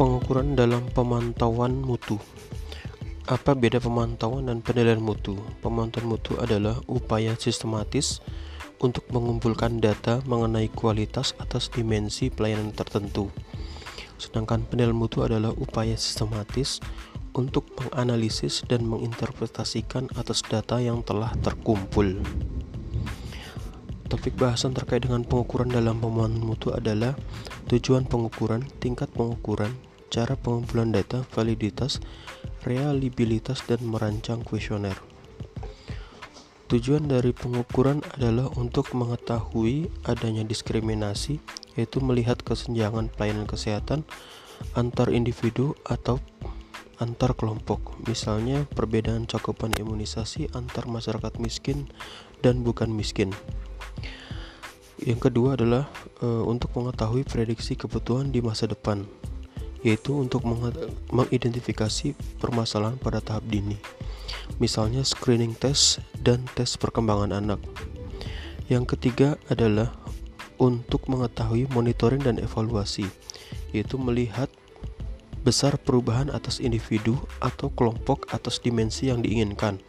Pengukuran dalam pemantauan mutu. Apa beda pemantauan dan penilaian mutu? Pemantauan mutu adalah upaya sistematis untuk mengumpulkan data mengenai kualitas atas dimensi pelayanan tertentu. Sedangkan penilaian mutu adalah upaya sistematis untuk menganalisis dan menginterpretasikan atas data yang telah terkumpul. Topik bahasan terkait dengan pengukuran dalam pemantauan mutu adalah tujuan pengukuran, tingkat pengukuran, cara pengumpulan data, validitas, reliabilitas, dan merancang kuesioner. Tujuan dari pengukuran adalah untuk mengetahui adanya diskriminasi, yaitu melihat kesenjangan pelayanan kesehatan antar individu atau antar kelompok, misalnya perbedaan cakupan imunisasi antar masyarakat miskin dan bukan miskin. Yang kedua adalah e, untuk mengetahui prediksi kebutuhan di masa depan, yaitu untuk mengidentifikasi permasalahan pada tahap dini, misalnya screening test dan tes perkembangan anak. Yang ketiga adalah untuk mengetahui monitoring dan evaluasi, yaitu melihat besar perubahan atas individu atau kelompok atas dimensi yang diinginkan.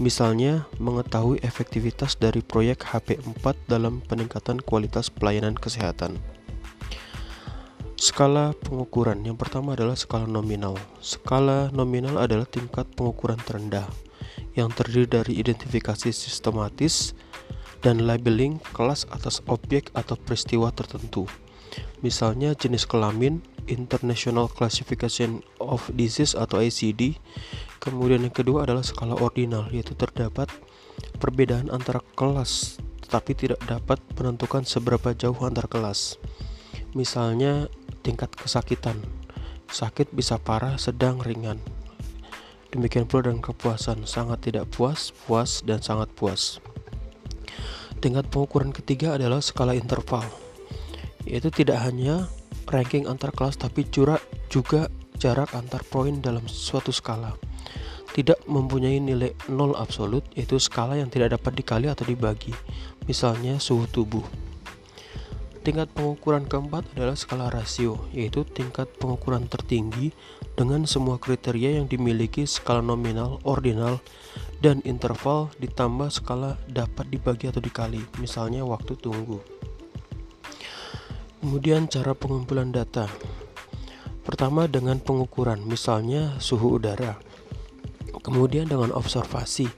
Misalnya, mengetahui efektivitas dari proyek HP4 dalam peningkatan kualitas pelayanan kesehatan. Skala pengukuran yang pertama adalah skala nominal. Skala nominal adalah tingkat pengukuran terendah yang terdiri dari identifikasi sistematis dan labeling kelas atas objek atau peristiwa tertentu. Misalnya jenis kelamin, International Classification of Disease atau ICD. Kemudian yang kedua adalah skala ordinal yaitu terdapat perbedaan antara kelas tetapi tidak dapat menentukan seberapa jauh antar kelas. Misalnya tingkat kesakitan. Sakit bisa parah, sedang, ringan. Demikian pula dengan kepuasan, sangat tidak puas, puas, dan sangat puas. Tingkat pengukuran ketiga adalah skala interval, yaitu tidak hanya ranking antar kelas tapi juga jarak antar poin dalam suatu skala. Tidak mempunyai nilai nol absolut, yaitu skala yang tidak dapat dikali atau dibagi. Misalnya suhu tubuh. Tingkat pengukuran keempat adalah skala rasio, yaitu tingkat pengukuran tertinggi dengan semua kriteria yang dimiliki skala nominal, ordinal, dan interval ditambah skala dapat dibagi atau dikali, misalnya waktu tunggu. Kemudian cara pengumpulan data. Pertama dengan pengukuran, misalnya suhu udara. Kemudian dengan observasi,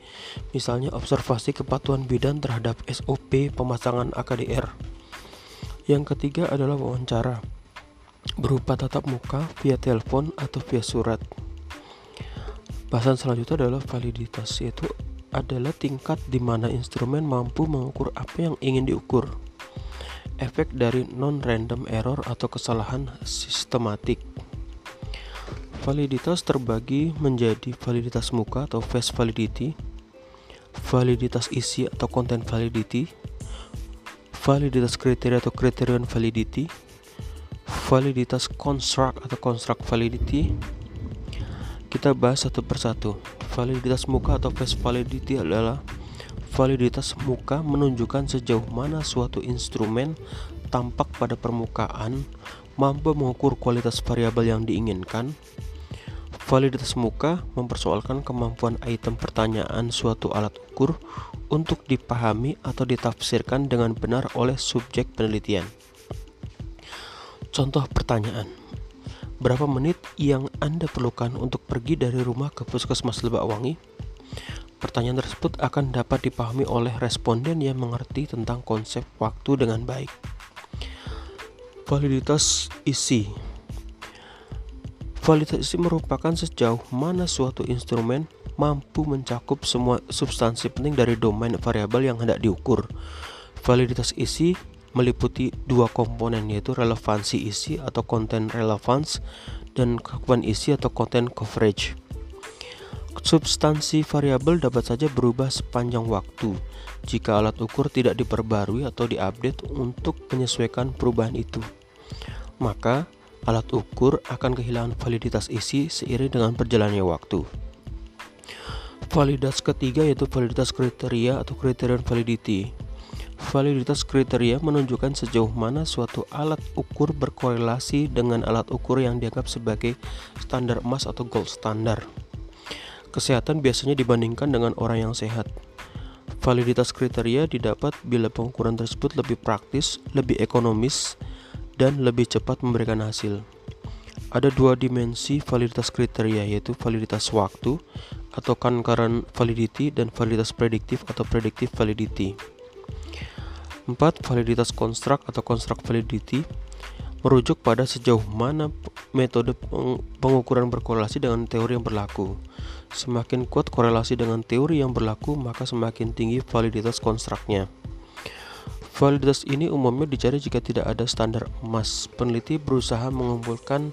misalnya observasi kepatuhan bidan terhadap SOP pemasangan AKDR. Yang ketiga adalah wawancara, berupa tatap muka, via telepon, atau via surat. Bahasan selanjutnya adalah validitas, yaitu adalah tingkat di mana instrumen mampu mengukur apa yang ingin diukur efek dari non-random error atau kesalahan sistematik. Validitas terbagi menjadi validitas muka atau face validity, validitas isi atau content validity, validitas kriteria atau criterion validity, validitas construct atau construct validity. Kita bahas satu persatu. Validitas muka atau face validity adalah Validitas muka menunjukkan sejauh mana suatu instrumen tampak pada permukaan mampu mengukur kualitas variabel yang diinginkan. Validitas muka mempersoalkan kemampuan item pertanyaan suatu alat ukur untuk dipahami atau ditafsirkan dengan benar oleh subjek penelitian. Contoh pertanyaan: Berapa menit yang Anda perlukan untuk pergi dari rumah ke puskesmas Lebak Wangi? Pertanyaan tersebut akan dapat dipahami oleh responden yang mengerti tentang konsep waktu dengan baik. Validitas isi Validitas isi merupakan sejauh mana suatu instrumen mampu mencakup semua substansi penting dari domain variabel yang hendak diukur. Validitas isi meliputi dua komponen yaitu relevansi isi atau content relevance dan cakupan isi atau content coverage. Substansi variabel dapat saja berubah sepanjang waktu jika alat ukur tidak diperbarui atau diupdate untuk menyesuaikan perubahan itu. Maka, alat ukur akan kehilangan validitas isi seiring dengan perjalannya waktu. Validitas ketiga yaitu validitas kriteria atau criterion validity. Validitas kriteria menunjukkan sejauh mana suatu alat ukur berkorelasi dengan alat ukur yang dianggap sebagai standar emas atau gold standar. Kesehatan biasanya dibandingkan dengan orang yang sehat. Validitas kriteria didapat bila pengukuran tersebut lebih praktis, lebih ekonomis, dan lebih cepat memberikan hasil. Ada dua dimensi validitas kriteria yaitu validitas waktu atau concurrent validity dan validitas prediktif atau predictive validity. 4. Validitas konstruk atau konstruk validity merujuk pada sejauh mana metode pengukuran berkorelasi dengan teori yang berlaku. Semakin kuat korelasi dengan teori yang berlaku, maka semakin tinggi validitas konstruknya. Validitas ini umumnya dicari jika tidak ada standar emas. Peneliti berusaha mengumpulkan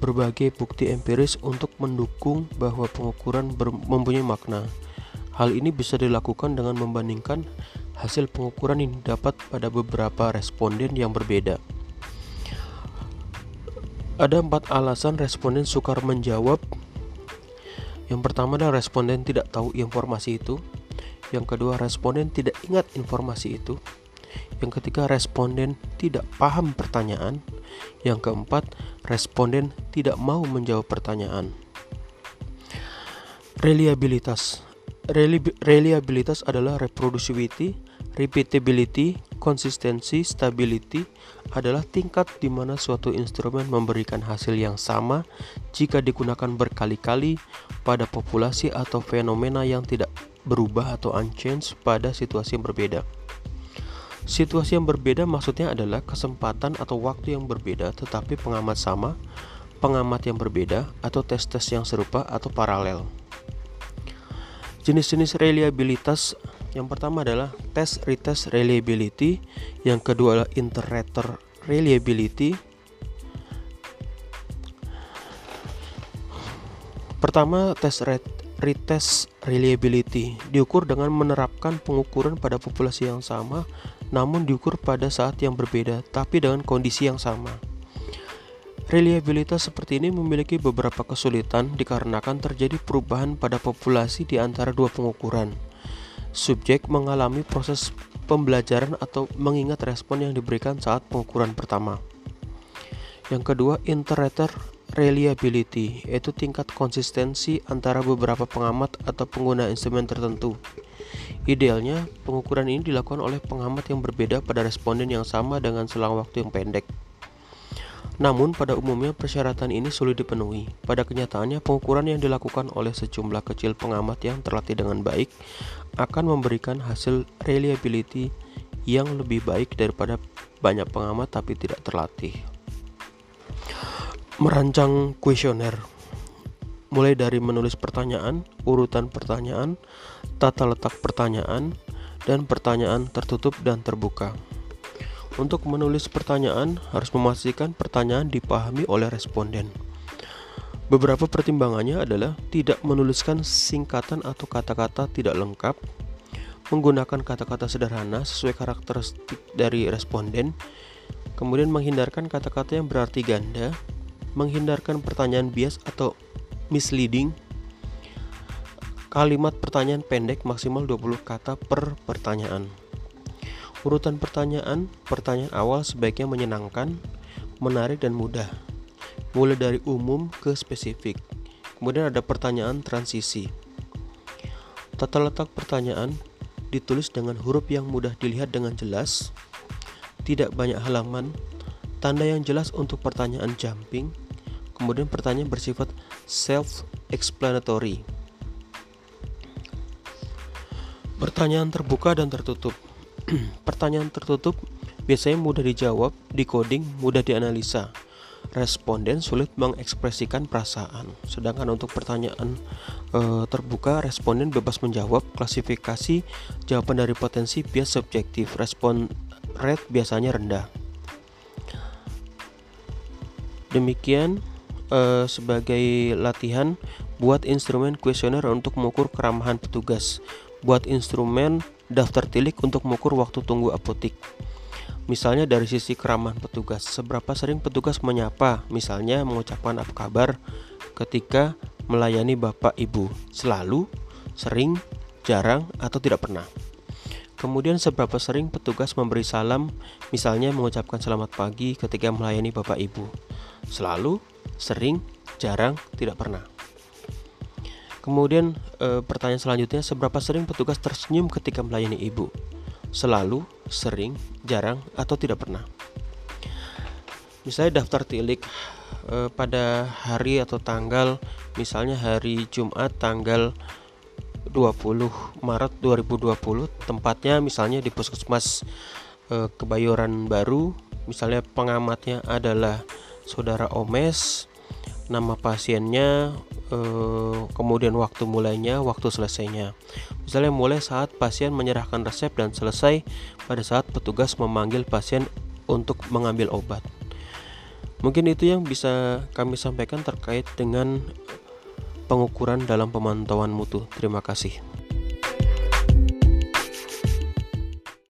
berbagai bukti empiris untuk mendukung bahwa pengukuran mempunyai makna. Hal ini bisa dilakukan dengan membandingkan hasil pengukuran yang didapat pada beberapa responden yang berbeda. Ada empat alasan responden sukar menjawab. Yang pertama adalah responden tidak tahu informasi itu. Yang kedua, responden tidak ingat informasi itu. Yang ketiga, responden tidak paham pertanyaan. Yang keempat, responden tidak mau menjawab pertanyaan. Reliabilitas Reliabilitas adalah reproducibility, repeatability, konsistensi, stability adalah tingkat di mana suatu instrumen memberikan hasil yang sama jika digunakan berkali-kali pada populasi atau fenomena yang tidak berubah atau unchanged pada situasi yang berbeda. Situasi yang berbeda maksudnya adalah kesempatan atau waktu yang berbeda tetapi pengamat sama, pengamat yang berbeda, atau tes-tes yang serupa atau paralel. Jenis-jenis reliabilitas yang pertama adalah test retest reliability, yang kedua adalah iterator reliability. Pertama, test retest reliability diukur dengan menerapkan pengukuran pada populasi yang sama, namun diukur pada saat yang berbeda, tapi dengan kondisi yang sama. Reliabilitas seperti ini memiliki beberapa kesulitan dikarenakan terjadi perubahan pada populasi di antara dua pengukuran. Subjek mengalami proses pembelajaran atau mengingat respon yang diberikan saat pengukuran pertama. Yang kedua, interator reliability, yaitu tingkat konsistensi antara beberapa pengamat atau pengguna instrumen tertentu. Idealnya, pengukuran ini dilakukan oleh pengamat yang berbeda pada responden yang sama dengan selang waktu yang pendek. Namun pada umumnya persyaratan ini sulit dipenuhi. Pada kenyataannya pengukuran yang dilakukan oleh sejumlah kecil pengamat yang terlatih dengan baik akan memberikan hasil reliability yang lebih baik daripada banyak pengamat tapi tidak terlatih. Merancang kuesioner mulai dari menulis pertanyaan, urutan pertanyaan, tata letak pertanyaan, dan pertanyaan tertutup dan terbuka. Untuk menulis pertanyaan, harus memastikan pertanyaan dipahami oleh responden. Beberapa pertimbangannya adalah tidak menuliskan singkatan atau kata-kata tidak lengkap, menggunakan kata-kata sederhana sesuai karakteristik dari responden, kemudian menghindarkan kata-kata yang berarti ganda, menghindarkan pertanyaan bias atau misleading, kalimat pertanyaan pendek maksimal 20 kata per pertanyaan. Urutan pertanyaan, pertanyaan awal sebaiknya menyenangkan, menarik dan mudah. Mulai dari umum ke spesifik. Kemudian ada pertanyaan transisi. Tata letak pertanyaan ditulis dengan huruf yang mudah dilihat dengan jelas, tidak banyak halaman, tanda yang jelas untuk pertanyaan jumping, kemudian pertanyaan bersifat self-explanatory. Pertanyaan terbuka dan tertutup. Pertanyaan tertutup biasanya mudah dijawab, decoding mudah dianalisa. Responden sulit mengekspresikan perasaan. Sedangkan untuk pertanyaan e, terbuka, responden bebas menjawab. Klasifikasi jawaban dari potensi bias subjektif. Respon rate biasanya rendah. Demikian e, sebagai latihan buat instrumen kuesioner untuk mengukur keramahan petugas. Buat instrumen daftar tilik untuk mengukur waktu tunggu apotik. Misalnya dari sisi keramahan petugas, seberapa sering petugas menyapa, misalnya mengucapkan apa kabar ketika melayani bapak ibu, selalu, sering, jarang, atau tidak pernah. Kemudian seberapa sering petugas memberi salam, misalnya mengucapkan selamat pagi ketika melayani Bapak Ibu? Selalu, sering, jarang, tidak pernah. Kemudian e, pertanyaan selanjutnya, seberapa sering petugas tersenyum ketika melayani Ibu? Selalu, sering, jarang, atau tidak pernah. Misalnya daftar tilik e, pada hari atau tanggal, misalnya hari Jumat tanggal 20 Maret 2020 tempatnya misalnya di puskesmas e, Kebayoran Baru misalnya pengamatnya adalah saudara Omes nama pasiennya e, kemudian waktu mulainya waktu selesainya misalnya mulai saat pasien menyerahkan resep dan selesai pada saat petugas memanggil pasien untuk mengambil obat mungkin itu yang bisa kami sampaikan terkait dengan pengukuran dalam pemantauan mutu. Terima kasih.